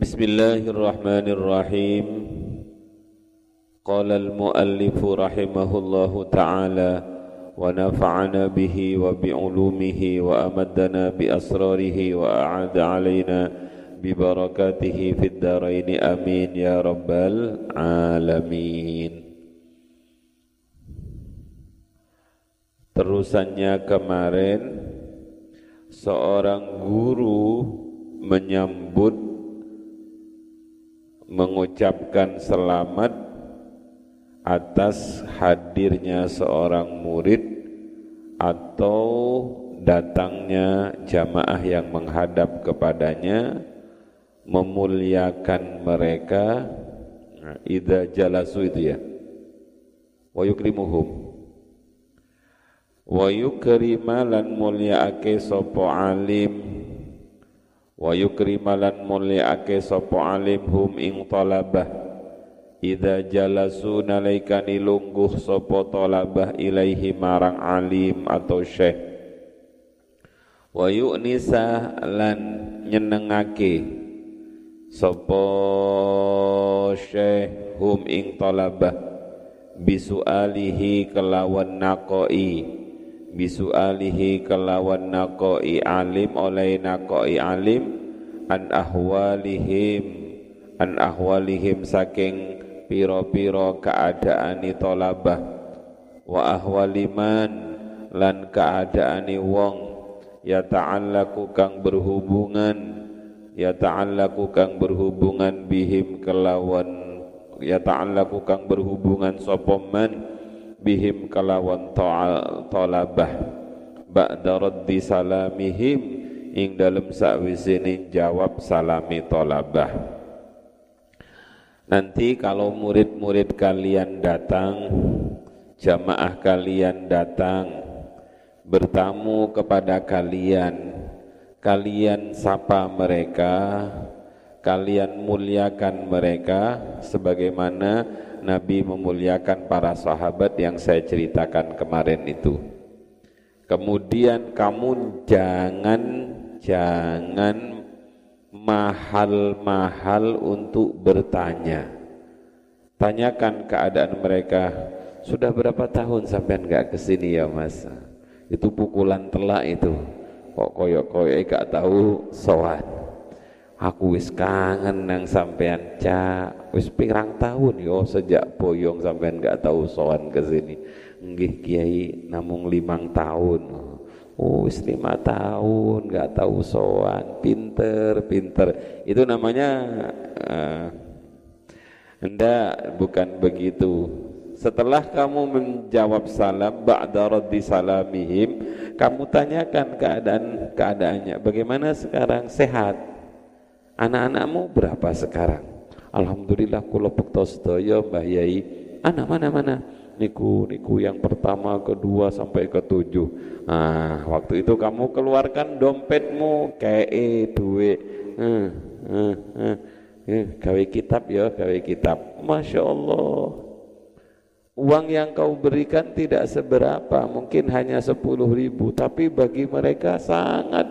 بسم الله الرحمن الرحيم قال المؤلف رحمه الله تعالى ونفعنا به وبعلومه وأمدنا بأسراره وأعاد علينا ببركاته في الدارين آمين يا رب العالمين Terusannya kemarin seorang guru menyambut mengucapkan selamat atas hadirnya seorang murid atau datangnya jamaah yang menghadap kepadanya memuliakan mereka. Idza jalasu itu ya. Wa yukrimuhum. Wa yukrima lan mulyaake sapa alim wa yukrima lan mulyaake sapa alim hum ing talabah. Idza jalasu nalaikani lungguh sapa talabah ilaihi marang alim atau syekh. Wa yu'nisa lan nyenengake sapa syekh hum ing talabah. Bisualihi kelawan naqoi bisu alihi kelawan naqoi alim oleh naqoi alim an ahwalihim an ahwalihim saking piro-piro keadaani tolabah. Wa ahwaliman lan keadaani wong ya ta'allaku kang berhubungan ya ta'allaku kang berhubungan bihim kelawan ya ta'allaku kang berhubungan sopoman bihim kalawan talabah. Ba'da raddi salamihim ing dalem sakwisine jawab salami talabah. Nanti kalau murid-murid kalian datang jamaah kalian datang bertamu kepada kalian kalian sapa mereka kalian muliakan mereka sebagaimana Nabi memuliakan para sahabat yang saya ceritakan kemarin itu. Kemudian kamu jangan jangan mahal-mahal untuk bertanya. Tanyakan keadaan mereka. Sudah berapa tahun sampai enggak ke sini ya Mas? Itu pukulan telak itu. Kok koyok-koyok gak tahu soal aku wis kangen nang sampean cak. Wis pirang tahun yo sejak boyong sampean gak tahu sowan ke sini. Nggih kiai namung limang tahun. Oh wis lima tahun gak tahu sowan. Pinter pinter. Itu namanya uh, enggak bukan begitu. Setelah kamu menjawab salam ba'da raddi salamihim kamu tanyakan keadaan keadaannya. Bagaimana sekarang? Sehat Anak-anakmu berapa sekarang? Alhamdulillah kula bekto sedaya Mbah Yai. Anak mana-mana? Niku niku yang pertama, kedua sampai ketujuh. Nah, waktu itu kamu keluarkan dompetmu kayak duit. Hmm, hmm, hmm. Eh, gawe kitab ya, gawe kitab. Masya Allah. Uang yang kau berikan tidak seberapa, mungkin hanya sepuluh ribu, tapi bagi mereka sangat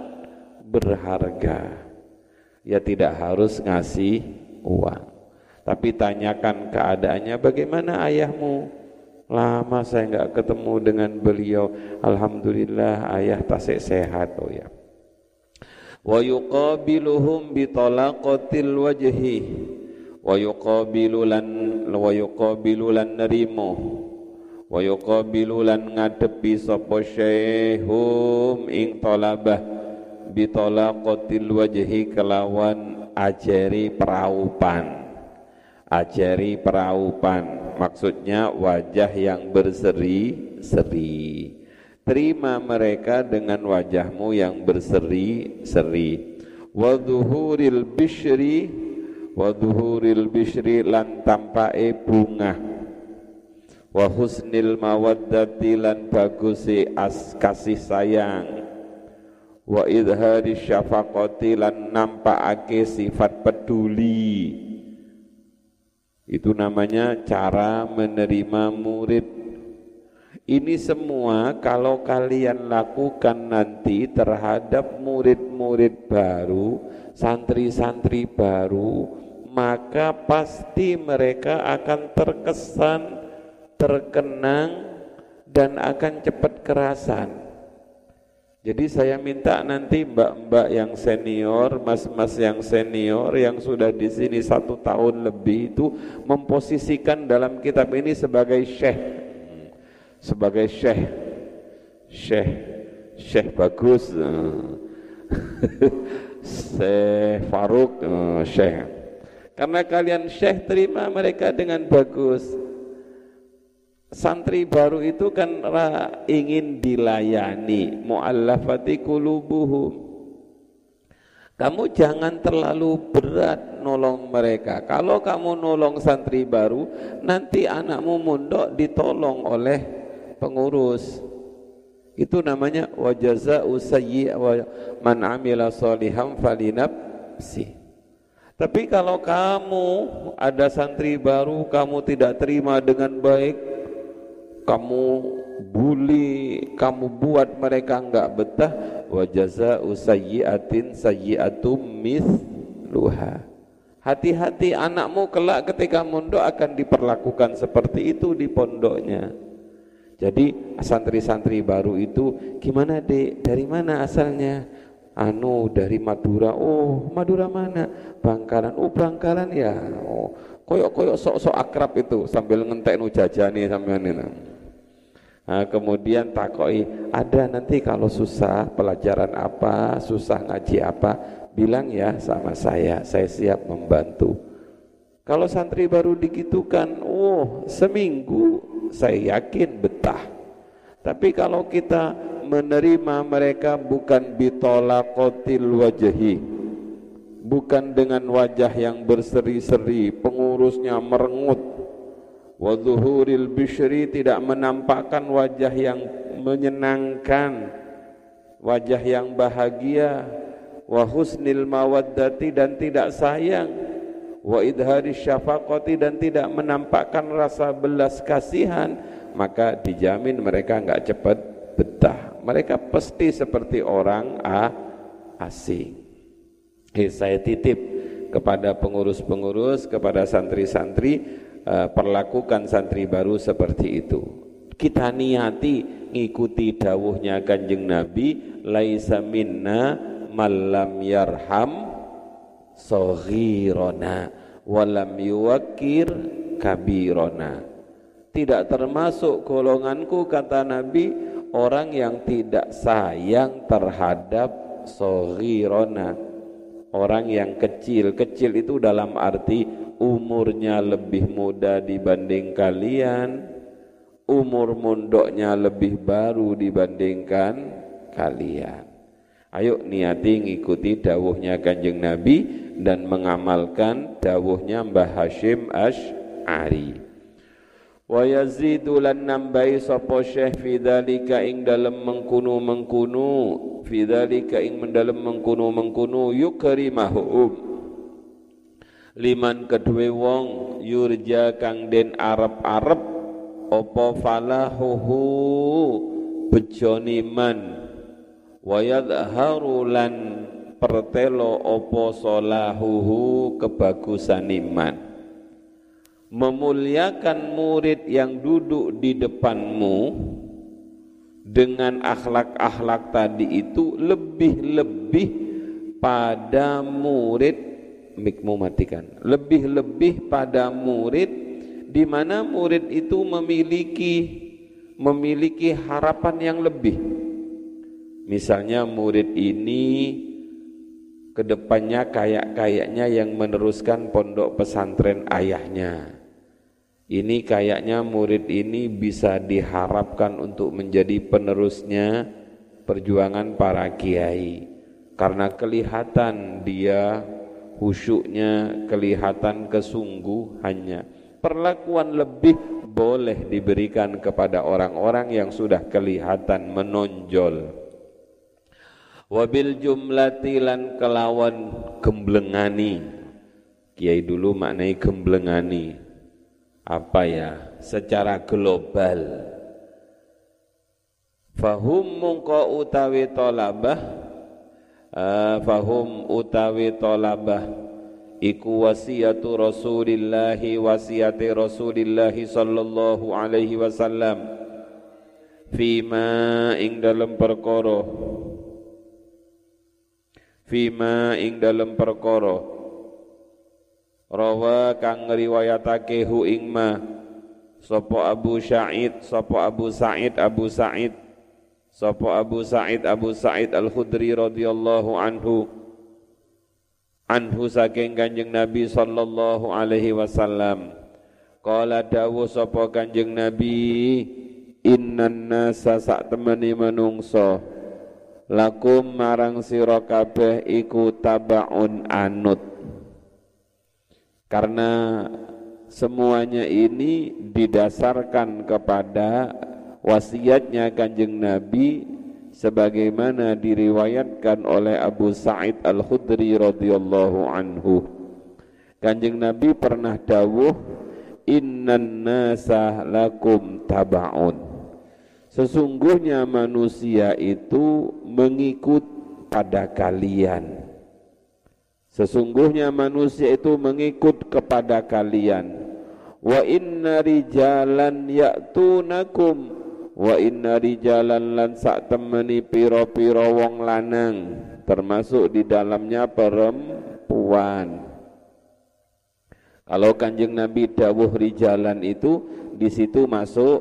berharga ya tidak harus ngasih uang. Tapi tanyakan keadaannya bagaimana ayahmu? Lama saya enggak ketemu dengan beliau. Alhamdulillah ayah tasik sehat oh ya. Wa yuqabiluhum bi talaqatil wajhi wa yuqabilu lan wa yuqabilu lan narimu wa yuqabilu lan ngadepi sapa syaikhum ing talabah bitolaqatil wajhi kelawan ajari peraupan. Ajari peraupan. Maksudnya wajah yang berseri-seri terima mereka dengan wajahmu yang berseri-seri wa dhuhuril bishri wa dhuhuril bishri lan tampae bunga. Wa husnil mawaddati lan bagusi as kasih sayang wa idhari syafaqati lan nampakake sifat peduli itu namanya cara menerima murid Ini semua kalau kalian lakukan nanti terhadap murid-murid baru, santri-santri baru, maka pasti mereka akan terkesan, terkenang, dan akan cepat kerasan. Jadi saya minta nanti mbak-mbak yang senior, mas-mas yang senior yang sudah di sini satu tahun lebih itu memposisikan dalam kitab ini sebagai syekh, sebagai syekh, syekh, syekh bagus, syekh Faruk, syekh. Karena kalian syekh terima mereka dengan bagus santri baru itu kan ingin dilayani muallafati qulubuhum. Kamu jangan terlalu berat nolong mereka. Kalau kamu nolong santri baru nanti anakmu mondok ditolong oleh pengurus. Itu namanya wajaza usayyi wa man amila salihan falinafsi. Tapi kalau kamu ada santri baru kamu tidak terima dengan baik kamu bully, kamu buat mereka enggak betah, wa jazaa'u sayyi'atin sayyi'atum mithluha. Hati-hati anakmu kelak ketika mondok akan diperlakukan seperti itu di pondoknya. Jadi santri-santri baru itu gimana dek? Dari mana asalnya? Anu dari Madura. Oh Madura mana? Bangkalan. Oh Bangkalan ya. Oh koyok-koyok sok-sok akrab itu sambil ngentek nu jajani sampean ini. Nah, kemudian takoi ada nanti kalau susah pelajaran apa, susah ngaji apa, bilang ya sama saya, saya siap membantu. Kalau santri baru digitukan, oh seminggu saya yakin betah. Tapi kalau kita menerima mereka bukan bitolakotil wajahi, bukan dengan wajah yang berseri-seri, pengurusnya merengut, wa zuhuril bishri tidak menampakkan wajah yang menyenangkan wajah yang bahagia wa husnil mawaddati dan tidak sayang wa idhari syafaqati dan tidak menampakkan rasa belas kasihan maka dijamin mereka enggak cepat betah. Mereka pasti seperti orang a asing. Hei, saya titip kepada pengurus-pengurus kepada santri-santri uh, perlakukan santri baru seperti itu. Kita niati ngikuti dawuhnya kanjeng Nabi laisa minna malam yarham soghirona walam yuwakir kabirona. Tidak termasuk golonganku kata Nabi orang yang tidak sayang terhadap soghirona orang yang kecil kecil itu dalam arti umurnya lebih muda dibanding kalian, umur mondoknya lebih baru dibandingkan kalian. Ayo niati ngikuti dawuhnya kanjeng Nabi dan mengamalkan dawuhnya Mbah Hashim Ash'ari. Wa yazidu lan nambahi sapa syekh fi dzalika ing dalem mengkunu mengkunu fi dzalika ing mendalem mengkunu mengkunu yukrimahum liman kedue wong yurja kang den arep-arep apa falahuhu? Bejoni man. Wa yadharu lan pertelo apa solahuhu kebagusan iman memuliakan murid yang duduk di depanmu dengan akhlak-akhlak tadi itu lebih-lebih pada murid mikmu matikan. Lebih-lebih pada murid di mana murid itu memiliki memiliki harapan yang lebih. Misalnya murid ini ke depannya kayak-kayaknya yang meneruskan pondok pesantren ayahnya. Ini kayaknya murid ini bisa diharapkan untuk menjadi penerusnya perjuangan para kiai. Karena kelihatan dia khusyuknya kelihatan kesungguhannya. Perlakuan lebih boleh diberikan kepada orang-orang yang sudah kelihatan menonjol. Wabil jumlati lan kelawan gemblengani. Kiai dulu maknai gemblengani. Apa ya? Secara global. Fahum mungko utawi tolabah uh, fahum utawi tolabah. Iku wasiatu Rasulillahi wasiati Rasulillahi sallallahu alaihi wasallam. Fima ing dalam perkara. Fima ing dalam perkara. Rawa kang riwayatake hu ing ma. Sapa Abu Sa'id sapa Abu Sa'id Abu Sa'id sapa Abu Sa'id Abu Sa'id Al-Khudri radhiyallahu anhu. Anhu saking Kanjeng Nabi sallallahu alaihi wasallam. Qala dawu sapa Kanjeng Nabi innan nasa sak temeni manungsa lakum marang sira kabeh iku tabaun anut. Karena semuanya ini didasarkan kepada wasiatnya kanjeng Nabi sebagaimana diriwayatkan oleh Abu Sa'id Al-Khudri radhiyallahu anhu kanjeng Nabi pernah dawuh innan nasa lakum tabaun Sesungguhnya manusia itu mengikut pada kalian. Sesungguhnya manusia itu mengikut kepada kalian. Wa inna rijalan ya'tunakum wa inna rijalan lan sak temeni piro-piro wong lanang termasuk di dalamnya perempuan. Kalau kanjeng Nabi dawuh rijalan itu di situ masuk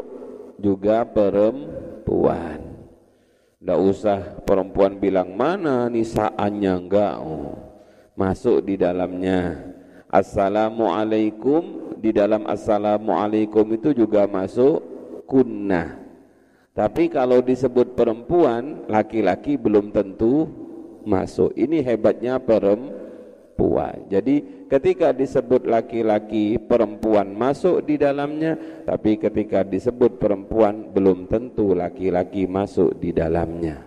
juga perempuan. Tidak usah perempuan bilang mana nisaannya enggak. Oh, masuk di dalamnya. Assalamualaikum di dalam assalamualaikum itu juga masuk kunnah. Tapi kalau disebut perempuan, laki-laki belum tentu masuk. Ini hebatnya perempuan. Jadi ketika disebut laki-laki perempuan masuk di dalamnya tapi ketika disebut perempuan belum tentu laki-laki masuk di dalamnya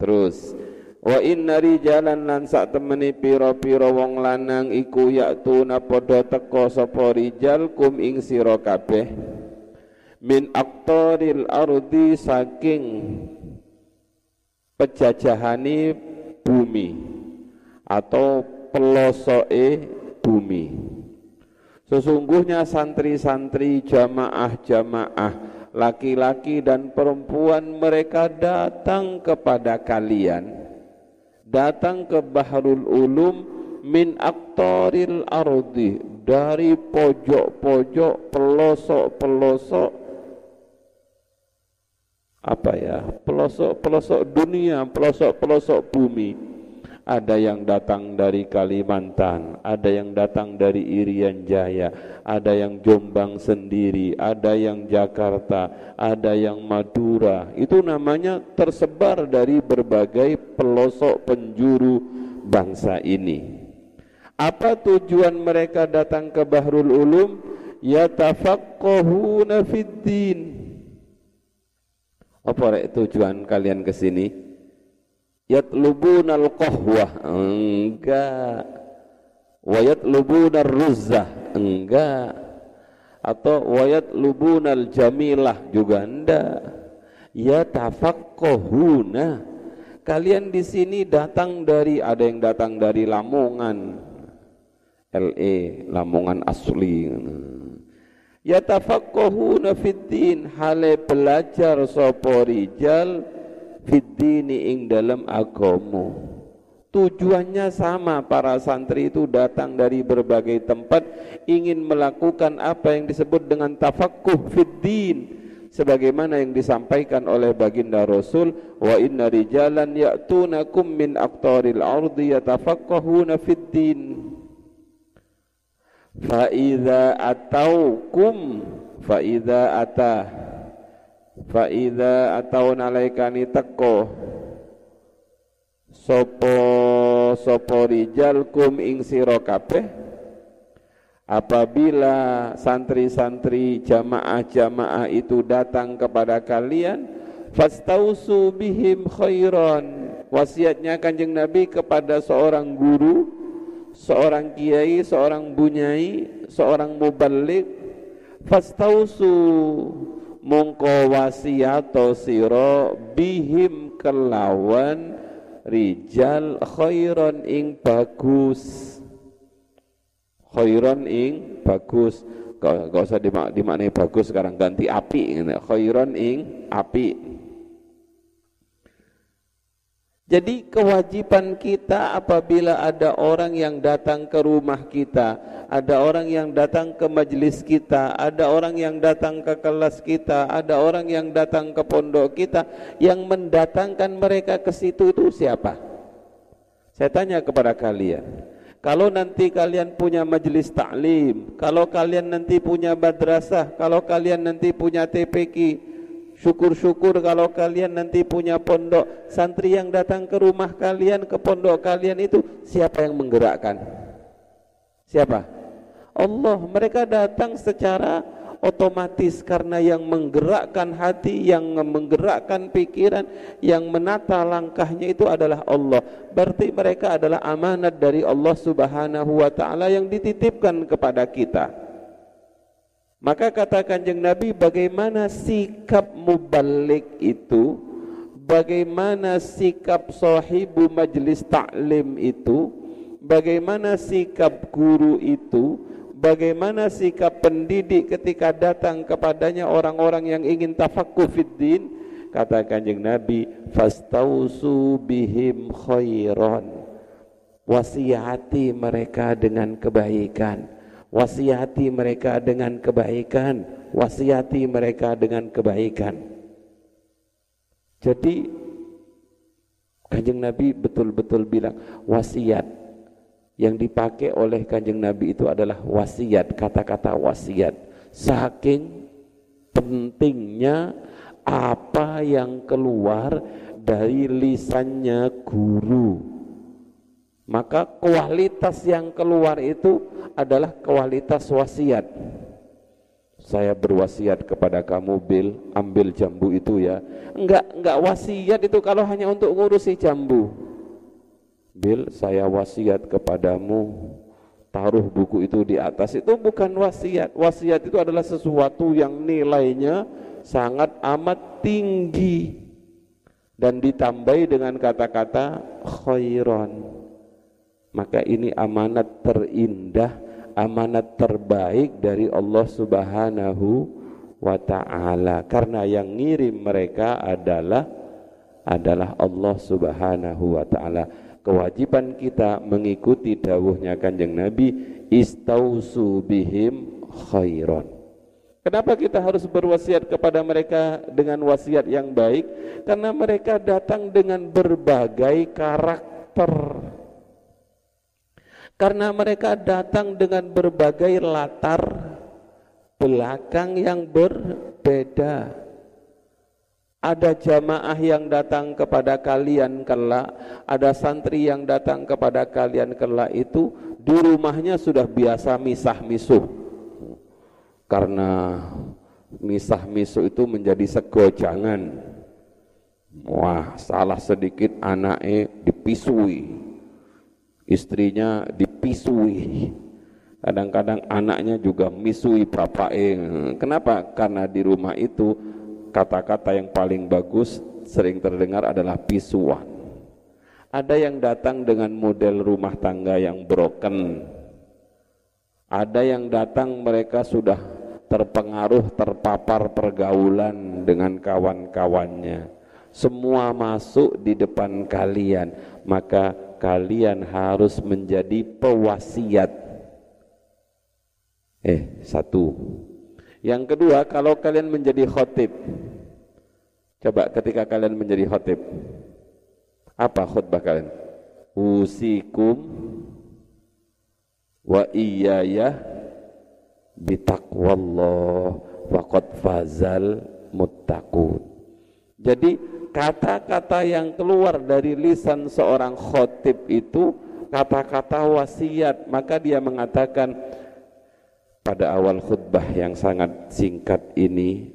terus wa inna rijalan lan sak temeni pira-pira wong lanang iku yaktuna padha teka sapa rijal kum ing sira kabeh min aktoril ardi saking pejajahani bumi atau pelosoke bumi. Sesungguhnya santri-santri jamaah-jamaah laki-laki dan perempuan mereka datang kepada kalian datang ke Bahrul Ulum min aktoril ardi dari pojok-pojok pelosok-pelosok apa ya pelosok-pelosok dunia pelosok-pelosok bumi ada yang datang dari Kalimantan, ada yang datang dari Irian Jaya, ada yang Jombang sendiri, ada yang Jakarta, ada yang Madura. Itu namanya tersebar dari berbagai pelosok penjuru bangsa ini. Apa tujuan mereka datang ke Bahrul Ulum? Yatafaqqahuna fid din. Apa tujuan kalian ke sini? yatlubunal qahwah enggak. Wa yatlubunal ruzzah enggak. Atau wa yatlubunal jamilah juga enggak. Ya tafaqqahuna kalian di sini datang dari ada yang datang dari Lamongan. LE Lamongan asli ya tafaqqahuna fid din. Hale belajar sapa rijal fiddini ing dalam agomo tujuannya sama para santri itu datang dari berbagai tempat ingin melakukan apa yang disebut dengan tafakuh fiddin sebagaimana yang disampaikan oleh baginda Rasul wa inna rijalan ya'tunakum min aqtaril ardi yatafaqqahuna fid din fa idza ataukum fa idza atah fa idza atau nalaikani teko. Sopo sopo rijal kum ing sira kabeh? Apabila santri-santri jamaah-jamaah itu datang kepada kalian fastausu bihim khairan. Wasiatnya kanjeng Nabi kepada seorang guru seorang kiai seorang bunyai seorang mubalik fastausu mongko wasiato siro bihim kelawan rijal khairon ing bagus. Khairon ing bagus. Gak, usah dimak dimaknai bagus sekarang ganti api khairon ing api jadi kewajiban kita apabila ada orang yang datang ke rumah kita, ada orang yang datang ke majelis kita, ada orang yang datang ke kelas kita, ada orang yang datang ke pondok kita, yang mendatangkan mereka ke situ itu siapa? Saya tanya kepada kalian. Kalau nanti kalian punya majelis taklim, kalau kalian nanti punya madrasah, kalau kalian nanti punya TPQ, Syukur-syukur kalau kalian nanti punya pondok Santri yang datang ke rumah kalian Ke pondok kalian itu Siapa yang menggerakkan? Siapa? Allah Mereka datang secara otomatis Karena yang menggerakkan hati Yang menggerakkan pikiran Yang menata langkahnya itu adalah Allah Berarti mereka adalah amanat dari Allah subhanahu wa ta'ala Yang dititipkan kepada kita maka kata kanjeng Nabi bagaimana sikap mubalik itu? Bagaimana sikap sahibu majlis taklim itu? Bagaimana sikap guru itu? Bagaimana sikap pendidik ketika datang kepadanya orang-orang yang ingin tafakku fiddin Kata kanjeng Nabi Fastausu bihim khairan. Mereka dengan kebaikan Wasiati mereka dengan kebaikan, wasiati mereka dengan kebaikan. Jadi Kanjeng Nabi betul-betul bilang wasiat yang dipakai oleh Kanjeng Nabi itu adalah wasiat, kata-kata wasiat. Saking pentingnya apa yang keluar dari lisannya guru maka kualitas yang keluar itu adalah kualitas wasiat. Saya berwasiat kepada kamu Bil ambil jambu itu ya. Enggak enggak wasiat itu kalau hanya untuk ngurusi jambu. Bil saya wasiat kepadamu. Taruh buku itu di atas. Itu bukan wasiat. Wasiat itu adalah sesuatu yang nilainya sangat amat tinggi. Dan ditambahi dengan kata-kata khairan maka ini amanat terindah amanat terbaik dari Allah Subhanahu wa taala. Karena yang ngirim mereka adalah adalah Allah Subhanahu wa taala. Kewajiban kita mengikuti dawuhnya Kanjeng Nabi istausu bihim khairan Kenapa kita harus berwasiat kepada mereka dengan wasiat yang baik? Karena mereka datang dengan berbagai karakter karena mereka datang dengan berbagai latar belakang yang berbeda. Ada jamaah yang datang kepada kalian kelak, ada santri yang datang kepada kalian kelak itu di rumahnya sudah biasa misah misuh. Karena misah misuh itu menjadi segojangan. Wah, salah sedikit anaknya dipisui istrinya dipisui. Kadang-kadang anaknya juga misui bapak kenapa? karena di rumah itu kata-kata yang paling bagus sering terdengar adalah pisuan. Ada yang datang dengan model rumah tangga yang broken. Ada yang datang mereka sudah terpengaruh terpapar pergaulan dengan kawan-kawannya. Semua masuk di depan kalian. Maka kalian harus menjadi pewasiat. Eh, satu. Yang kedua, kalau kalian menjadi khotib. Coba ketika kalian menjadi khotib. Apa khutbah kalian? Usikum wa iyaya bitaqwallah waqad fazal muttaqun. Jadi kata-kata yang keluar dari lisan seorang khotib itu kata-kata wasiat. Maka dia mengatakan pada awal khutbah yang sangat singkat ini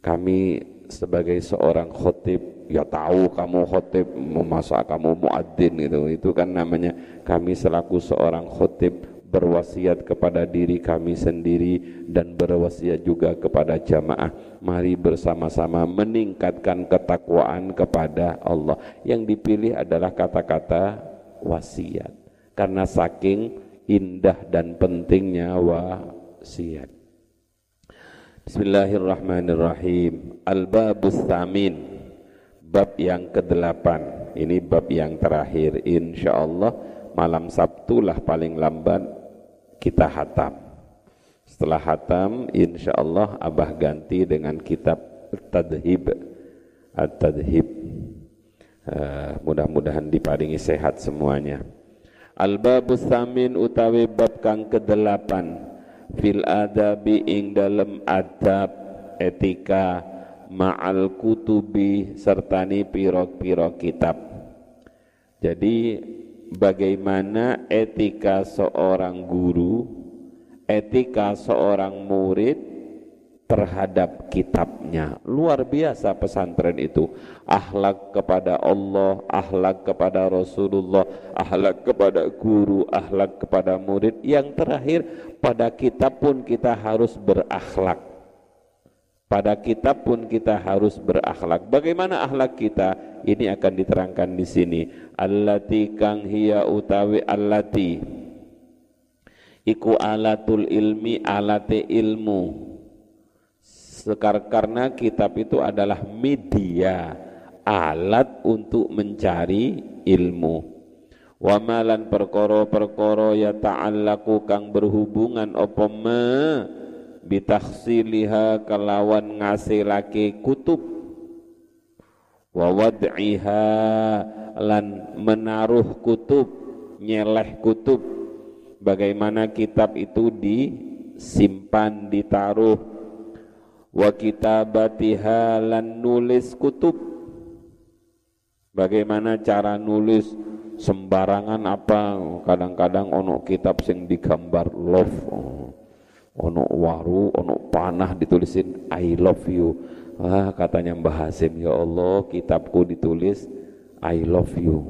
kami sebagai seorang khotib ya tahu kamu khotib masa kamu muadzin itu itu kan namanya kami selaku seorang khotib berwasiat kepada diri kami sendiri dan berwasiat juga kepada jamaah. Mari bersama-sama meningkatkan ketakwaan kepada Allah. Yang dipilih adalah kata-kata wasiat. Karena saking indah dan pentingnya wasiat. Bismillahirrahmanirrahim. Al-Babus Thamin. Bab yang kedelapan. Ini bab yang terakhir. InsyaAllah malam Sabtu lah paling lambat kita hatam. Setelah hatam InsyaAllah Abah ganti dengan kitab Tadhib. At-Tadhib. Uh, Mudah-mudahan diparingi sehat semuanya. Al-Babus Thamin utawi bab kang kedelapan. Fil adabi ing dalam adab etika ma'al kutubi sertani piro-piro kitab. Jadi bagaimana etika seorang guru etika seorang murid terhadap kitabnya. Luar biasa pesantren itu. Akhlak kepada Allah, akhlak kepada Rasulullah, akhlak kepada guru, akhlak kepada murid. Yang terakhir, pada kitab pun kita harus berakhlak. Pada kitab pun kita harus berakhlak. Bagaimana akhlak kita? Ini akan diterangkan di sini. Allati kang hiya utawi allati iku alatul ilmi alate ilmu Sekar karena kitab itu adalah media alat untuk mencari ilmu. Wa malan perkara-perkara ya ta'allaku kang berhubungan apa ma bitakhsiliha kalawan ngasilake kutub wa wad'iha lan menaruh kutub nyeleh kutub. Bagaimana kitab itu disimpan ditaruh. Wa kitabatiha lan nulis kutub. Bagaimana cara nulis? Sembarangan apa? Kadang-kadang ono kitab sing digambar love. Ono waru ono panah ditulisin I love you ah katanya Mbah Hasim ya Allah kitabku ditulis I love you.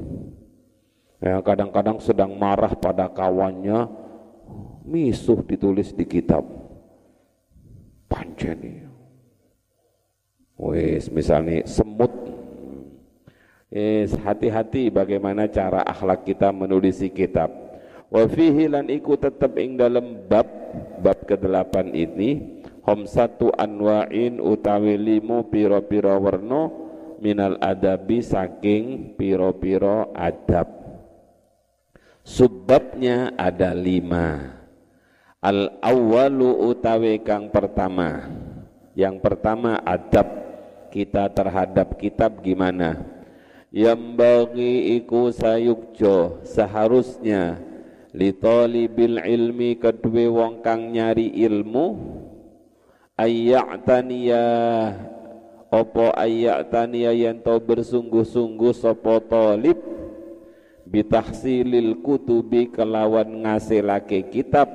Ya kadang-kadang sedang marah pada kawannya misuh ditulis di kitab. Panceni Wis misalnya semut. Yes, hati-hati bagaimana cara akhlak kita menulisi kitab. Wa fihi lan iku tetep ing dalam bab bab ke-8 ini satu anwa'in utawi limu piro-piro warno minal adabi saking piro-piro adab. Subbabnya ada lima. Al awalu utawi kang pertama. Yang pertama adab kita terhadap kitab gimana yang bagi iku sayukjo seharusnya li talibil ilmi kedua wong kang nyari ilmu ayyataniya. Opo ayyataniya yang to bersungguh-sungguh sopo talib bitahsilil kutubi kelawan ngasilake kitab.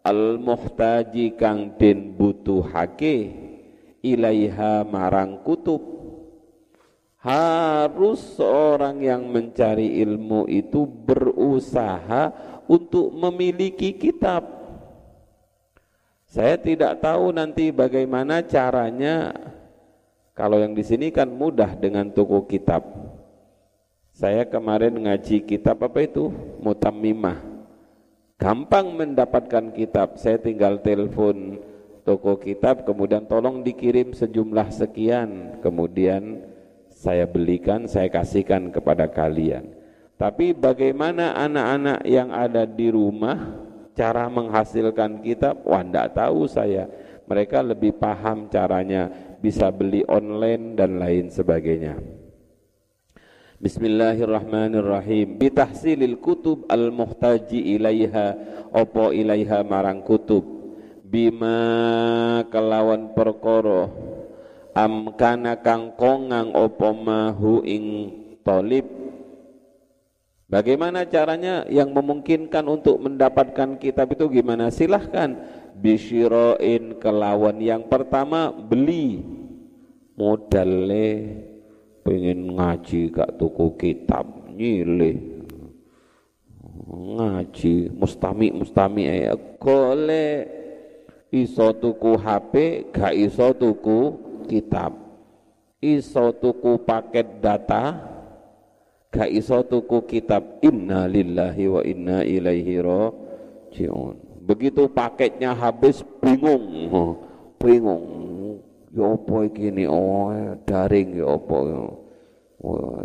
Al muhtaji kang den butuhake ilaiha marang kutub. Harus seorang yang mencari ilmu itu berusaha untuk memiliki kitab saya tidak tahu nanti bagaimana caranya. Kalau yang di sini kan mudah dengan toko kitab. Saya kemarin ngaji kitab apa itu? Mutammimah. Gampang mendapatkan kitab. Saya tinggal telepon toko kitab kemudian tolong dikirim sejumlah sekian. Kemudian saya belikan saya kasihkan kepada kalian. Tapi bagaimana anak-anak yang ada di rumah cara menghasilkan kitab? Wah tidak tahu saya. Mereka lebih paham caranya. Bisa beli online dan lain sebagainya. Bismillahirrahmanirrahim. Bitahsilil kutub al-muhtaji ilaiha opo ilaiha marang kutub. Bima kelawan perkara amkana kang kongang opo mahu ing tolib Bagaimana caranya yang memungkinkan untuk mendapatkan kitab itu gimana? Silahkan. Bishiroin kelawan yang pertama beli. Modalnya pengen ngaji gak tuku kitab nyilih. Ngaji mustami mustami ya golek. Iso tuku HP gak iso tuku kitab. Iso tuku paket data gak iso tuku kitab inna lillahi wa inna ilaihi rajiun. Begitu paketnya habis bingung. Bingung. Ya apa iki oh daring ya apa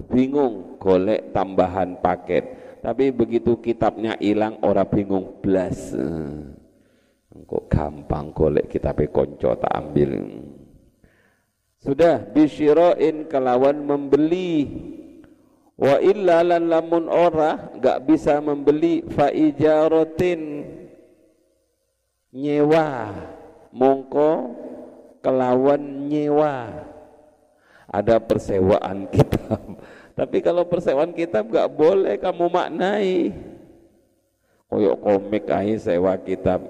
bingung. Golek tambahan paket. Tapi begitu kitabnya hilang orang bingung. Blas. Kok gampang golek kitab konco tak ambil. Sudah bisyiroin kelawan membeli wa illa lan lamun ora gak bisa membeli fa ijaratin nyewa mongko kelawan nyewa ada persewaan kitab tapi kalau persewaan kitab gak boleh kamu maknai. Koyok komik aja sewa kitab.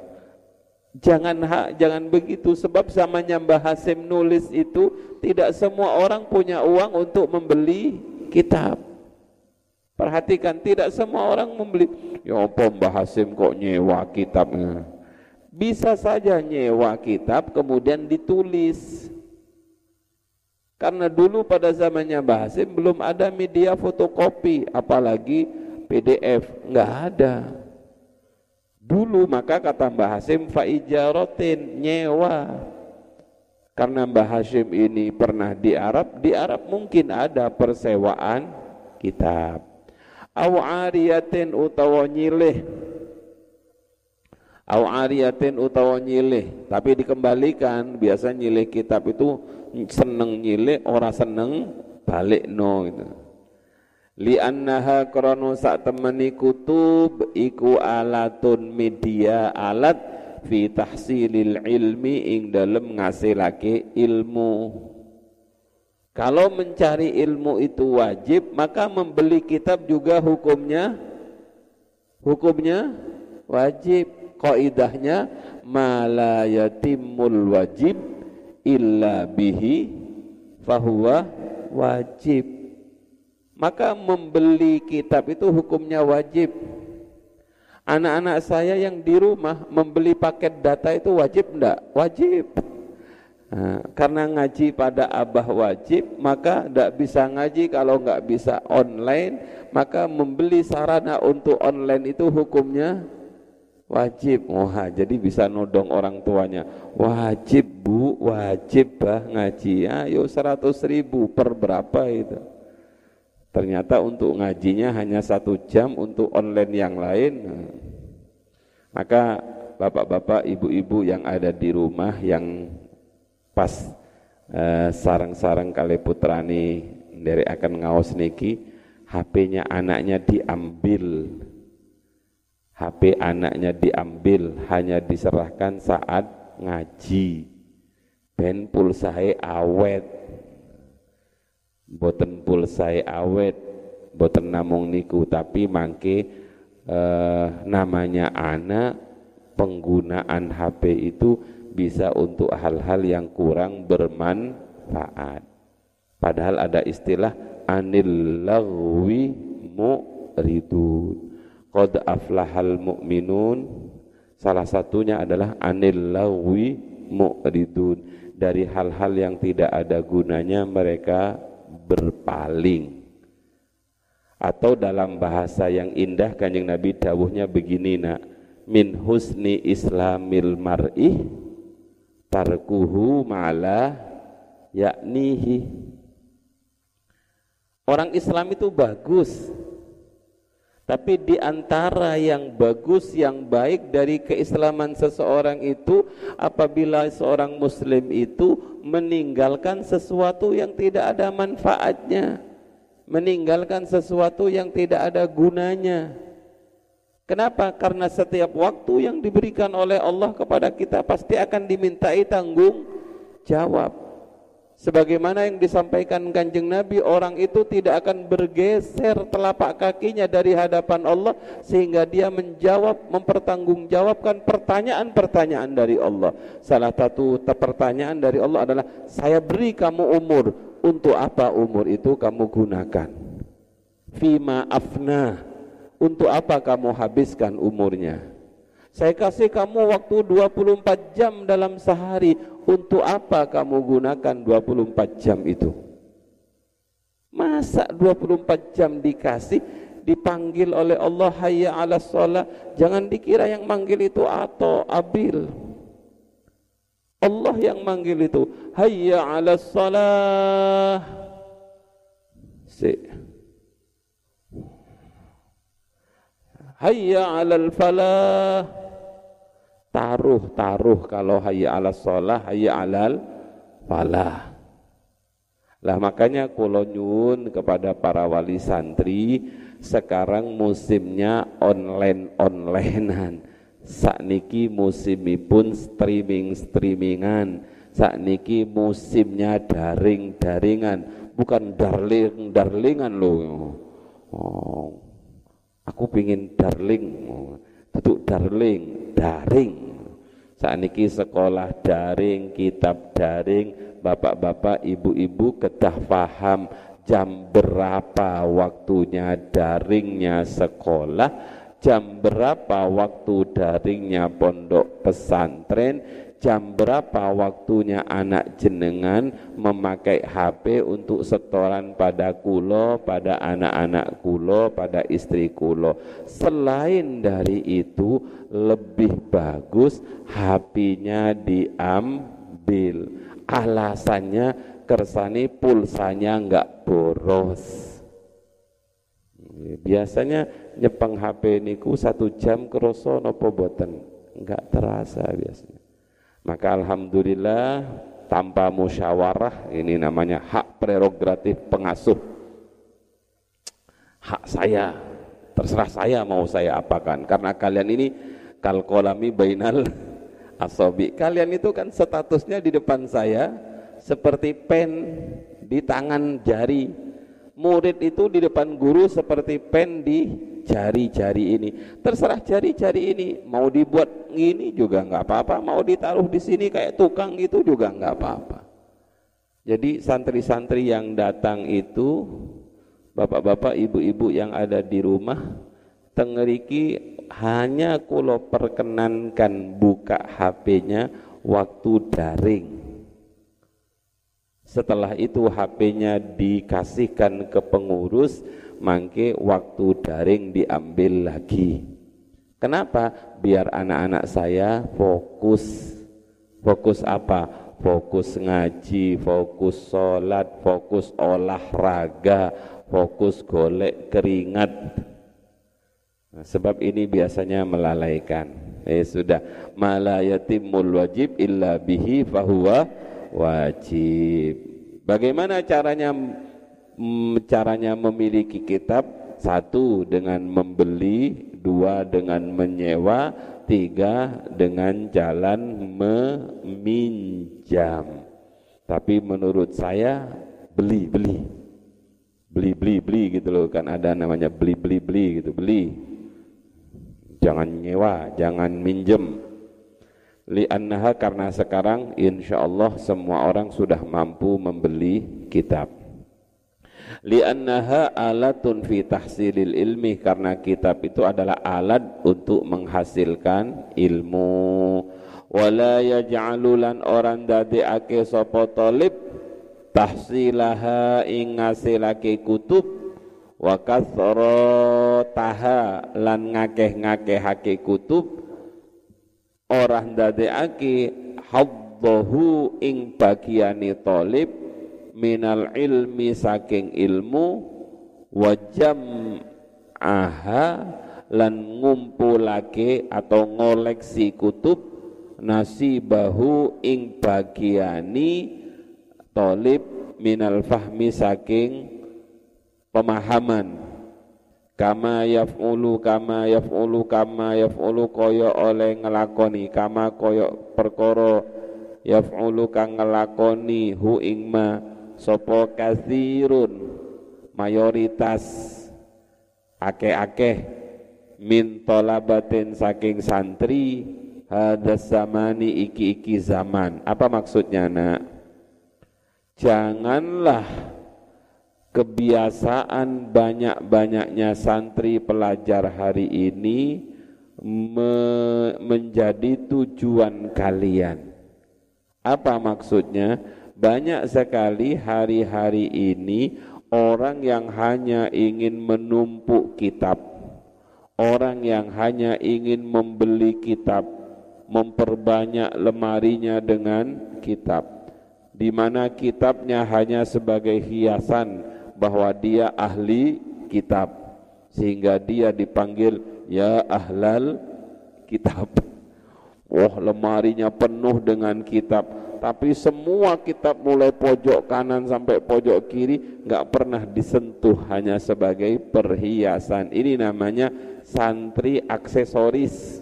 Jangan hak, jangan begitu sebab zamannya Mbah Hasim nulis itu tidak semua orang punya uang untuk membeli kitab. Perhatikan tidak semua orang membeli. Ya apa Mbah Hasim kok nyewa kitabnya? Bisa saja nyewa kitab kemudian ditulis. Karena dulu pada zamannya Mbah Hasim belum ada media fotokopi, apalagi PDF, enggak ada. Dulu maka kata Mbah Hasim faijarotin nyewa. Karena Mbah Hasim ini pernah di Arab, di Arab mungkin ada persewaan kitab. Au ariyatin utawa nyilih. Au ariyatin utawa nyilih, tapi dikembalikan biasa nyilih kitab itu seneng nyilek ora seneng balik no gitu. li annaha krana sak temeni kutub iku alatun media alat fi tahsilil ilmi ing dalem ngasilake ilmu kalau mencari ilmu itu wajib maka membeli kitab juga hukumnya hukumnya wajib. Kaidahnya mala yatimul wajib illa bihi fahuwa wajib. Maka membeli kitab itu hukumnya wajib. Anak-anak saya yang di rumah membeli paket data itu wajib enggak? wajib karena ngaji pada abah wajib maka enggak bisa ngaji. Kalau enggak bisa online maka membeli sarana untuk online itu hukumnya wajib. Wah jadi bisa nodong orang tuanya. Wajib bu wajib bah ngaji. Ayo seratus ribu per berapa itu? Ternyata untuk ngajinya hanya satu jam untuk online yang lain. Maka bapak-bapak ibu-ibu yang ada di rumah yang pas eh, sarang-sarang kali putrani dari akan ngaos niki HP-nya anaknya diambil. HP anaknya diambil hanya diserahkan saat ngaji. Ben pulsae awet. Boten pulsae awet boten namung niku tapi mangke eh, namanya anak penggunaan HP itu bisa untuk hal-hal yang kurang bermanfaat. Padahal ada istilah anil lagwi mu'ridun. Qad aflahal mu'minun. Salah satunya adalah anil lawi mu'ridun. Dari hal-hal yang tidak ada gunanya mereka berpaling. Atau dalam bahasa yang indah kanjeng Nabi dawuhnya begini nak. Min husni islamil mar'i tarkuhu ma'ala yaknihi orang Islam itu bagus tapi di antara yang bagus, yang baik dari keislaman seseorang itu apabila seorang muslim itu meninggalkan sesuatu yang tidak ada manfaatnya. Meninggalkan sesuatu yang tidak ada gunanya. Kenapa? Karena setiap waktu yang diberikan oleh Allah kepada kita pasti akan dimintai tanggung jawab. Sebagaimana yang disampaikan kanjeng Nabi Orang itu tidak akan bergeser telapak kakinya dari hadapan Allah Sehingga dia menjawab, mempertanggungjawabkan pertanyaan-pertanyaan dari Allah Salah satu pertanyaan dari Allah adalah Saya beri kamu umur Untuk apa umur itu kamu gunakan Fima afna untuk apa kamu habiskan umurnya? Saya kasih kamu waktu 24 jam dalam sehari, untuk apa kamu gunakan 24 jam itu? Masa 24 jam dikasih, dipanggil oleh Allah hayya ala sholat, jangan dikira yang manggil itu atau abil. Allah yang manggil itu hayya ala sholat. Si. Hayya ala falah. Taruh taruh kalau hayya ala sholah hayya alal falah. Lah makanya kulo nyun kepada para wali santri sekarang musimnya online onlinean sakniki musimipun streaming streamingan sakniki musimnya daring daringan bukan darling darlingan loh oh, aku pingin darling itu darling daring. Saat ini sekolah daring, kitab daring, bapak-bapak, ibu-ibu kedah paham jam berapa waktunya daringnya sekolah, jam berapa waktu daringnya pondok pesantren, jam berapa waktunya anak jenengan memakai HP untuk setoran pada kulo, pada anak-anak kulo, pada istri kulo. Selain dari itu, lebih bagus HP-nya diambil. Alasannya kersani pulsanya enggak boros. Biasanya nyepeng HP niku satu jam keroso nopo boten, enggak terasa biasanya. Maka alhamdulillah tanpa musyawarah ini namanya hak prerogatif pengasuh. Hak saya, terserah saya mau saya apakan karena kalian ini kalkolami bainal asobi. Kalian itu kan statusnya di depan saya seperti pen di tangan jari. Murid itu di depan guru seperti pen di jari-jari ini. Terserah jari-jari ini mau dibuat ini juga nggak apa-apa, mau ditaruh di sini kayak tukang itu juga nggak apa-apa. Jadi santri-santri yang datang itu bapak-bapak, ibu-ibu yang ada di rumah tengeriki hanya kulo perkenankan buka HP-nya waktu daring. Setelah itu HP-nya dikasihkan ke pengurus, mangke waktu daring diambil lagi. Kenapa? Biar anak-anak saya fokus. Fokus apa? Fokus ngaji, fokus sholat, fokus olahraga, fokus golek keringat. Nah, sebab ini biasanya melalaikan. Eh sudah, malayatimul wajib illa bihi fahuwa wajib. Bagaimana caranya caranya memiliki kitab satu dengan membeli dua dengan menyewa tiga dengan jalan meminjam. Tapi menurut saya beli beli. Beli beli beli gitu loh kan ada namanya beli beli beli gitu beli. Jangan nyewa jangan minjem. Li'annaha karena sekarang insya Allah semua orang sudah mampu membeli kitab li'annaha alatun fi tahsilil ilmi karena kitab itu adalah alat untuk menghasilkan ilmu. Wala yaj'alulan orang ake sapa talib tahsilaha ing kutub wa taha lan ngakeh-ngakehake kutub orang ake haddahu ing bagiani talib minal ilmi saking ilmu wajam aha lan ngumpulake atau ngoleksi kutub nasibahu ing bagiani tolib minal fahmi saking pemahaman. Kama yaf'ulu kama yaf'ulu kama yaf'ulu koyo oleh ngelakoni kama koyo perkoro yaf'ulu kang ngelakoni hu ing ma sopo kathirun mayoritas akeh-akeh min tolabatin saking santri hadas zamani iki-iki zaman apa maksudnya nak janganlah kebiasaan banyak-banyaknya santri pelajar hari ini me menjadi tujuan kalian. Apa maksudnya? Banyak sekali hari-hari ini orang yang hanya ingin menumpuk kitab, orang yang hanya ingin membeli kitab, memperbanyak lemarinya dengan kitab, di mana kitabnya hanya sebagai hiasan bahwa dia ahli kitab. Sehingga dia dipanggil ya ahlal kitab. Oh lemarinya penuh dengan kitab tapi semua kitab mulai pojok kanan sampai pojok kiri nggak pernah disentuh hanya sebagai perhiasan ini namanya santri aksesoris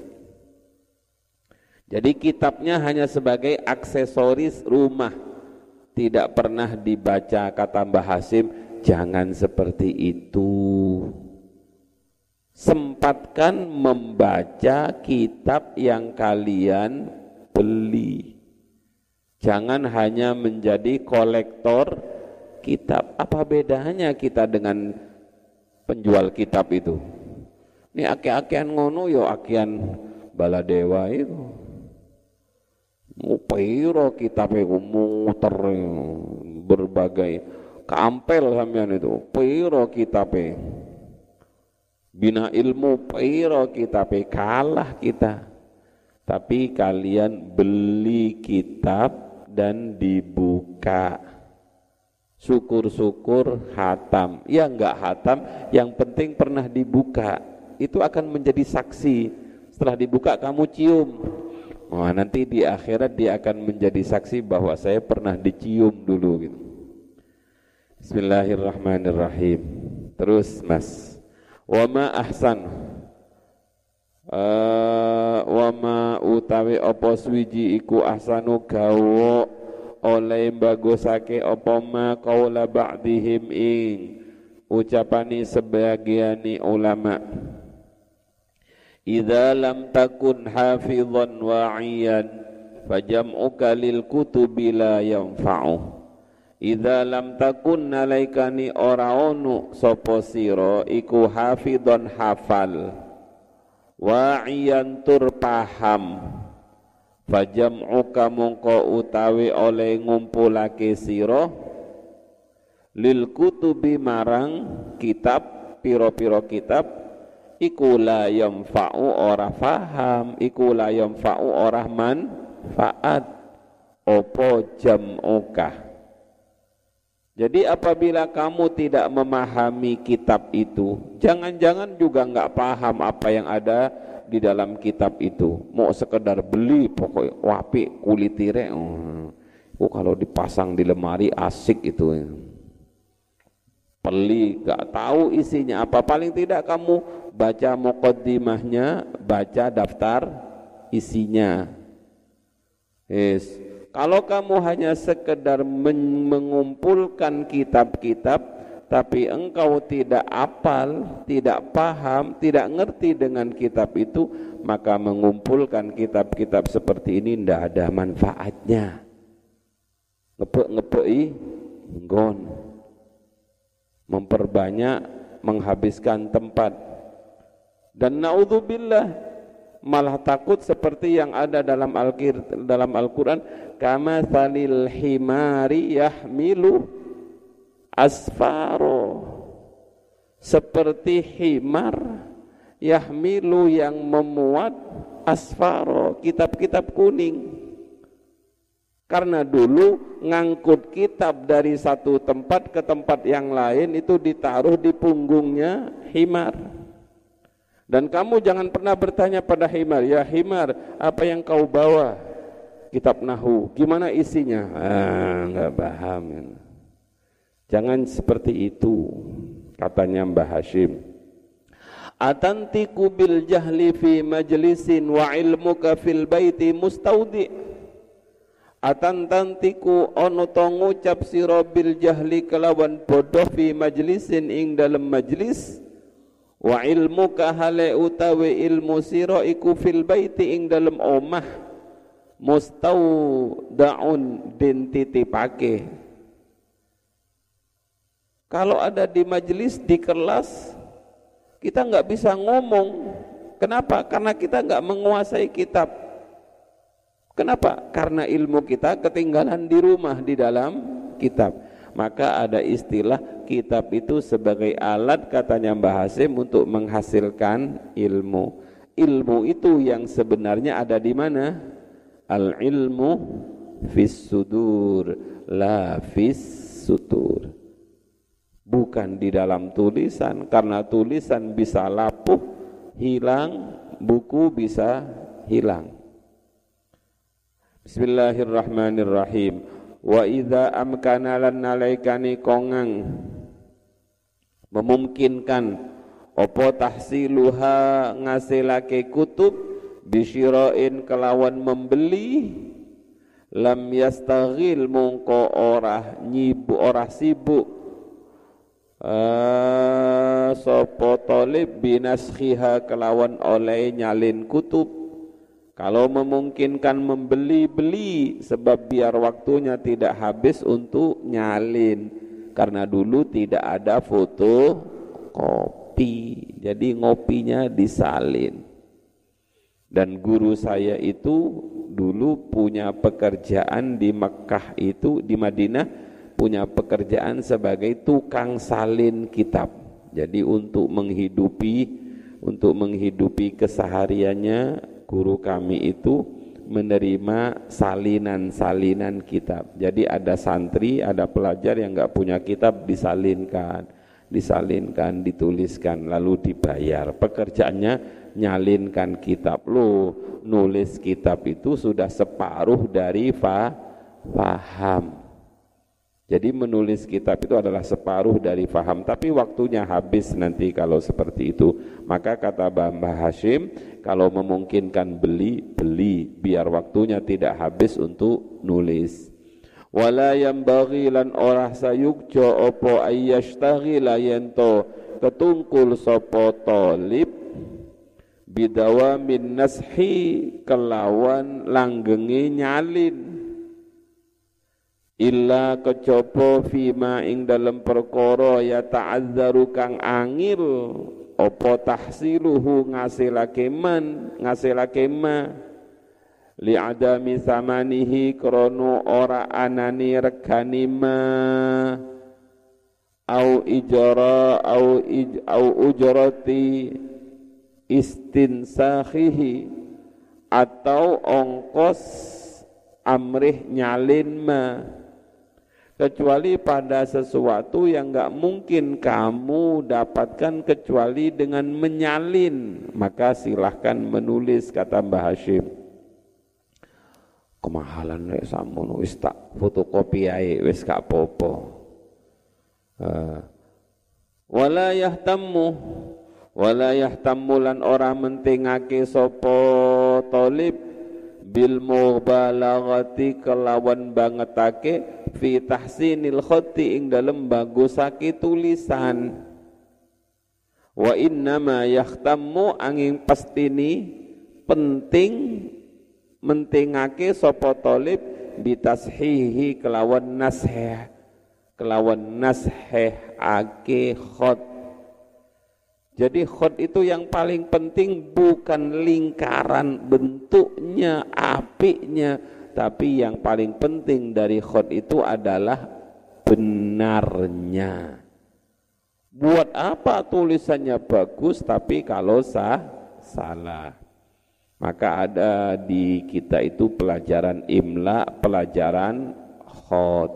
jadi kitabnya hanya sebagai aksesoris rumah tidak pernah dibaca kata Mbah Hasim Jangan seperti itu. Sempatkan membaca kitab yang kalian beli. Jangan hanya menjadi kolektor kitab. Apa bedanya kita dengan penjual kitab itu? Ini ake-akean ngono yo akean baladewa itu. Mupairo kitab itu muter berbagai Kampel sampean itu, piro kitabe. Bina ilmu piro kitabe kalah kita. Tapi kalian beli kitab dan dibuka. Syukur-syukur hatam. Ya enggak hatam, yang penting pernah dibuka. Itu akan menjadi saksi. Setelah dibuka kamu cium. Wah, nanti di akhirat dia akan menjadi saksi bahwa saya pernah dicium dulu gitu. Bismillahirrahmanirrahim. Terus Mas. Wa ma ahsan. Uh, wa ma utawi apa swiji iku ahsanu gawa oleh bagusake apa ma qaula ba'dihim ing ucapani sebagiani ulama. Idza lam takun hafizan wa'iyan fajam'uka lil kutubi la yanfa'u. Idza lam takun nalaikani ora ono sapa sira iku hafidhon hafal wa'iyan tur paham. Fajam'uka mongko utawi oleh ngumpulake sira. Lil kutubi marang kitab piro-piro kitab iku la yanfa'u ora faham iku la yanfa'u ora manfaat. Opo jam'uka jadi apabila kamu tidak memahami kitab itu, jangan-jangan juga enggak paham apa yang ada di dalam kitab itu. Mau sekedar beli pokok wapi kulitire, oh, oh kalau dipasang di lemari asik itu. Peli, enggak tahu isinya apa. Paling tidak kamu baca mukaddimahnya, baca daftar isinya. Yes kalau kamu hanya sekedar mengumpulkan kitab-kitab tapi engkau tidak apal, tidak paham, tidak ngerti dengan kitab itu, maka mengumpulkan kitab-kitab seperti ini tidak ada manfaatnya. Ngepek-ngepei, nggon. Memperbanyak, menghabiskan tempat. Dan naudzubillah malah takut seperti yang ada dalam Al-Qur'an dalam Al-Qur'an kama salil himari yahmilu asfaro. Seperti himar yahmilu yang memuat asfaro kitab-kitab kuning. Karena dulu ngangkut kitab dari satu tempat ke tempat yang lain itu ditaruh di punggungnya himar dan kamu jangan pernah bertanya pada himar, ya himar, apa yang kau bawa? Kitab Nahu, gimana isinya? Ah, paham. Jangan seperti itu, katanya Mbah Hashim. Atantiku bil jahli fi majlisin wa ilmuka fil baiti mustaudi. Atantantiku ono to ngucap sira bil jahli kelawan bodoh fi majlisin ing dalam majlis wa ilmu kahale utawi ilmu sira iku fil baiti ing dalem omah. Daun den titipake. Kalau ada di majelis di kelas kita nggak bisa ngomong. Kenapa? Karena kita nggak menguasai kitab. Kenapa? Karena ilmu kita ketinggalan di rumah di dalam kitab. Maka ada istilah kitab itu sebagai alat katanya Mbah Hasim untuk menghasilkan ilmu. Ilmu itu yang sebenarnya ada di mana? Al ilmu fis sudur la fis sutur. Bukan di dalam tulisan karena tulisan bisa lapuh hilang buku bisa hilang. Bismillahirrahmanirrahim wa idza amkana lan nalaikani kongang. Memungkinkan opo tahsiluha ngasilake kutub bisyirain kelawan membeli lam yastaghil mungko ora nyibu ora sibuk. Uh, sapa talib binaskhiha kelawan oleh nyalin kutub kalau memungkinkan membeli-beli sebab biar waktunya tidak habis untuk nyalin karena dulu tidak ada foto kopi jadi ngopinya disalin dan guru saya itu dulu punya pekerjaan di Mekah itu di Madinah punya pekerjaan sebagai tukang salin kitab. Jadi untuk menghidupi untuk menghidupi kesehariannya guru kami itu menerima salinan-salinan kitab. Jadi ada santri, ada pelajar yang nggak punya kitab disalinkan, disalinkan, dituliskan, lalu dibayar. Pekerjaannya nyalinkan kitab. Lo nulis kitab itu sudah separuh dari fa faham. Jadi menulis kitab itu adalah separuh dari faham, tapi waktunya habis nanti kalau seperti itu. Maka kata Mbah Hashim, kalau memungkinkan beli, beli biar waktunya tidak habis untuk nulis. Wala yang lan orah sayukjo opo ayyashtaghila yento ketungkul sopo tolib bidawa min nashi kelawan langgengi nyalin illa kecopo fima ing dalam perkara ya ta'azzaru kang angil. Opo tahsiluhu ngasilake man ngasilake ma? Li adami samanihi krono ora anani regani ma. Au ijara au ij, au ujrati istinsakhihi atau ongkos amrih nyalin ma kecuali pada sesuatu yang enggak mungkin kamu dapatkan kecuali dengan menyalin maka silahkan menulis kata Mbah Hashim. Kemahalan rek samono wis tak fotokopi ae wis gak popo uh, wala yahtammu wala yahtammulan ora mentingake sapa talib bil mubalaghati kelawan bangetake fi tahsinil khatti ing dalem bagusake tulisan. Wa inna ma yahtammu angin pastini penting mentingake sapa talib bitashihi kelawan nashih kelawan nashih ake khot jadi khot itu yang paling penting bukan lingkaran bentuknya, apinya, tapi yang paling penting dari khot itu adalah benarnya. Buat apa tulisannya bagus tapi kalau sah salah. Maka ada di kita itu pelajaran imla, pelajaran khot.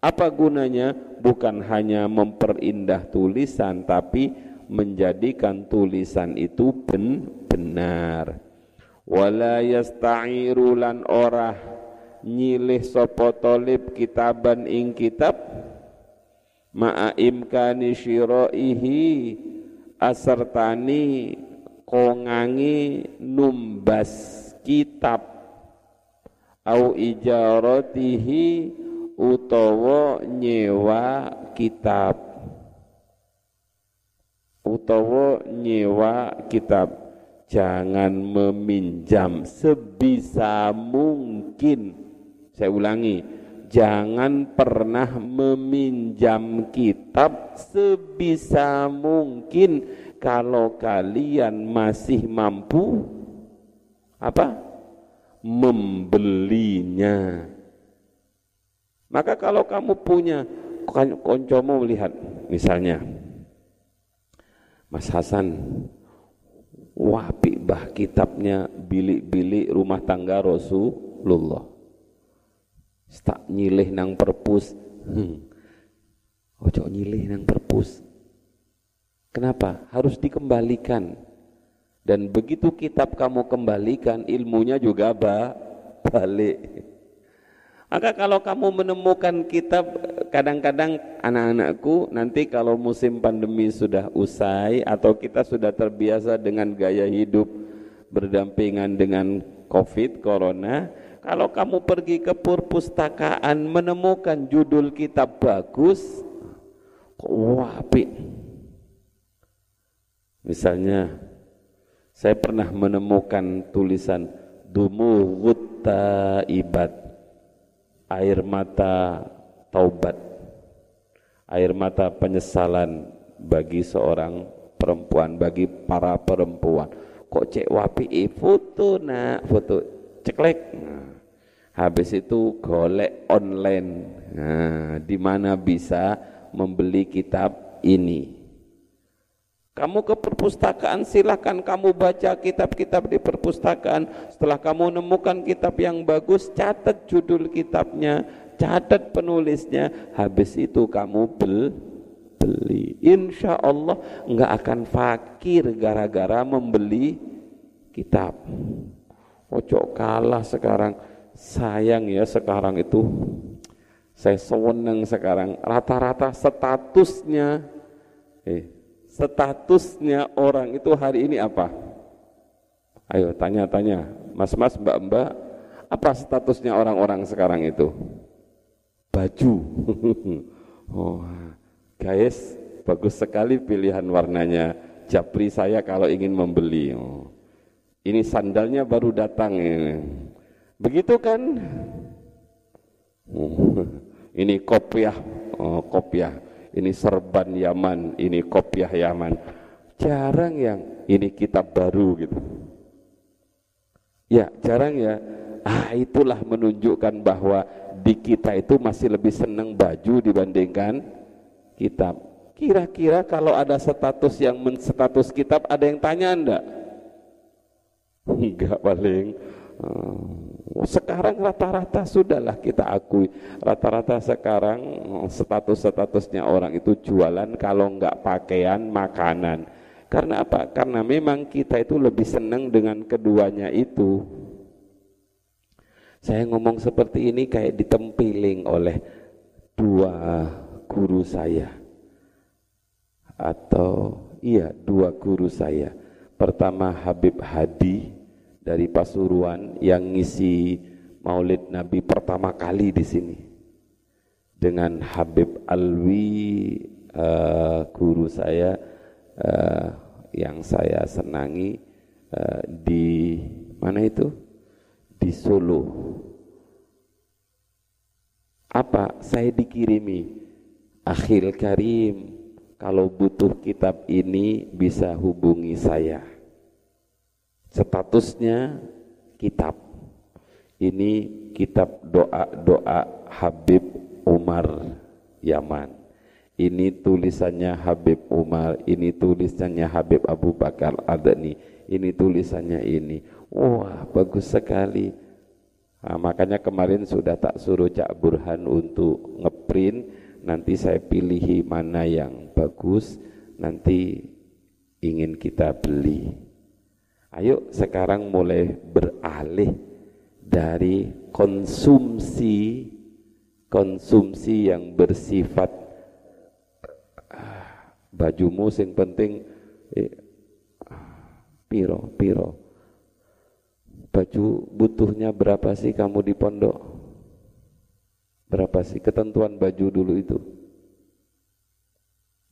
Apa gunanya? Bukan hanya memperindah tulisan tapi menjadikan tulisan itu ben benar. Wala yasta'iru lan ora nyilih sapa talib kitaban ing kitab. Ma'a imkani syira'ihi asertani kongangi numbas kitab. Au ijaratihi utawa nyewa kitab utawa nyewa kitab. Jangan meminjam sebisa mungkin. Saya ulangi jangan pernah meminjam kitab sebisa mungkin. Kalau kalian masih mampu apa? Membelinya. Maka kalau kamu punya koncomu melihat misalnya Mas Hasan wapi bah kitabnya bilik-bilik rumah tangga Rasulullah tak nyilih nang perpus hmm. ojo nyilih nang perpus Kenapa? Harus dikembalikan. Dan begitu kitab kamu kembalikan, ilmunya juga ba balik. Maka kalau kamu menemukan kitab, kadang-kadang anak-anakku nanti kalau musim pandemi sudah usai atau kita sudah terbiasa dengan gaya hidup berdampingan dengan COVID, Corona, kalau kamu pergi ke perpustakaan menemukan judul kitab bagus, wah, Misalnya saya pernah menemukan tulisan Dumughut Taibat air mata taubat. Air mata penyesalan bagi seorang perempuan bagi para perempuan. Kok cek wapi? Eh, foto nak. Foto ceklek. Nah, habis itu golek online. Nah, di mana bisa membeli kitab ini kamu ke perpustakaan silahkan kamu baca kitab-kitab di perpustakaan. Setelah kamu menemukan kitab yang bagus, catat judul kitabnya, catat penulisnya. Habis itu kamu bel beli. Insya Allah nggak akan fakir gara-gara membeli kitab. Ojo kalah sekarang. Sayang ya sekarang itu. Saya seneng sekarang. Rata-rata statusnya. Eh, statusnya orang itu hari ini apa? Ayo tanya-tanya, mas-mas, mbak-mbak, apa statusnya orang-orang sekarang itu? Baju. oh, guys, bagus sekali pilihan warnanya. Japri saya kalau ingin membeli. Oh. Ini sandalnya baru datang ini. Begitu kan? Oh, ini kopiah, oh, kopiah ini serban Yaman, ini kopiah Yaman. Jarang yang ini kitab baru gitu. Ya, jarang ya. Ah, itulah menunjukkan bahwa di kita itu masih lebih senang baju dibandingkan kitab. Kira-kira kalau ada status yang status kitab ada yang tanya enggak? Enggak paling. Oh, sekarang rata-rata sudahlah kita akui. Rata-rata sekarang status-statusnya orang itu jualan kalau enggak pakaian makanan. Karena apa? karena memang kita itu lebih senang dengan keduanya itu. Saya ngomong seperti ini kayak ditempiling oleh dua guru saya. Atau iya dua guru saya. Pertama Habib Hadi dari Pasuruan yang ngisi Maulid Nabi pertama kali di sini. Dengan Habib Alwi uh, guru saya uh, yang saya senangi uh, di mana itu? Di Solo. Apa saya dikirimi? Akhil Karim kalau butuh kitab ini bisa hubungi saya statusnya kitab. Ini kitab doa-doa Habib Umar Yaman. Ini tulisannya Habib Umar ini tulisannya Habib Abu Bakar Adani ini tulisannya ini. Wah bagus sekali. Nah, makanya kemarin sudah tak suruh Cak Burhan untuk ngeprint. Nanti saya pilihi mana yang bagus nanti ingin kita beli Ayo sekarang mulai beralih dari konsumsi konsumsi yang bersifat ah, bajumu sing penting eh, piro piro. Baju butuhnya berapa sih kamu di pondok? Berapa sih ketentuan baju dulu itu?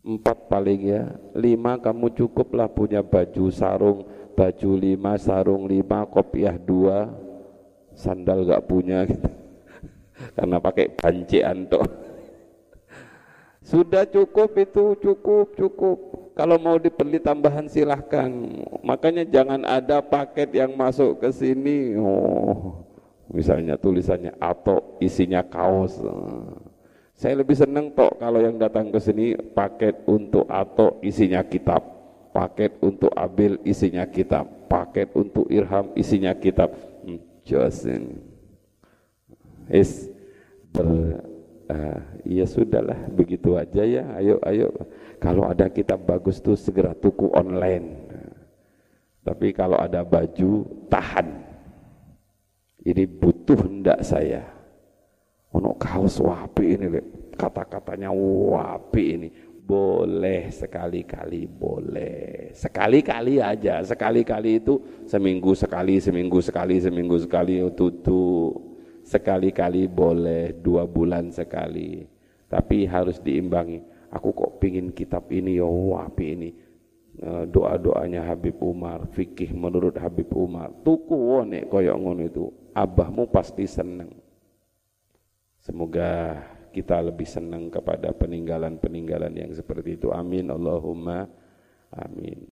Empat paling ya lima kamu cukuplah punya baju sarung baju lima, sarung lima, kopiah dua, sandal gak punya gitu. karena pakai banci anto sudah cukup itu cukup cukup. Kalau mau dibeli tambahan silahkan. Makanya jangan ada paket yang masuk ke sini. Oh misalnya tulisannya atau isinya kaos. Saya lebih senang tok kalau yang datang ke sini paket untuk atau isinya kitab paket untuk abil isinya kitab. Paket untuk irham isinya kitab. Hmm, Josin. Is ber uh, ya sudahlah begitu aja ya. Ayo ayo. Kalau ada kitab bagus tuh segera tuku online. Tapi kalau ada baju tahan. Ini butuh hendak saya? Ono kaos wapi ini kata-katanya wapi ini boleh sekali-kali boleh. Sekali-kali aja. Sekali-kali itu seminggu sekali seminggu sekali seminggu sekali tutup sekali-kali boleh dua bulan sekali. Tapi harus diimbangi. Aku kok pingin kitab ini ya wapi ini. Eh, doa-doanya Habib Umar fikih menurut Habib Umar. Tuku wone koyok ngono itu. Abahmu pasti seneng. Semoga kita lebih senang kepada peninggalan-peninggalan yang seperti itu. Amin Allahumma amin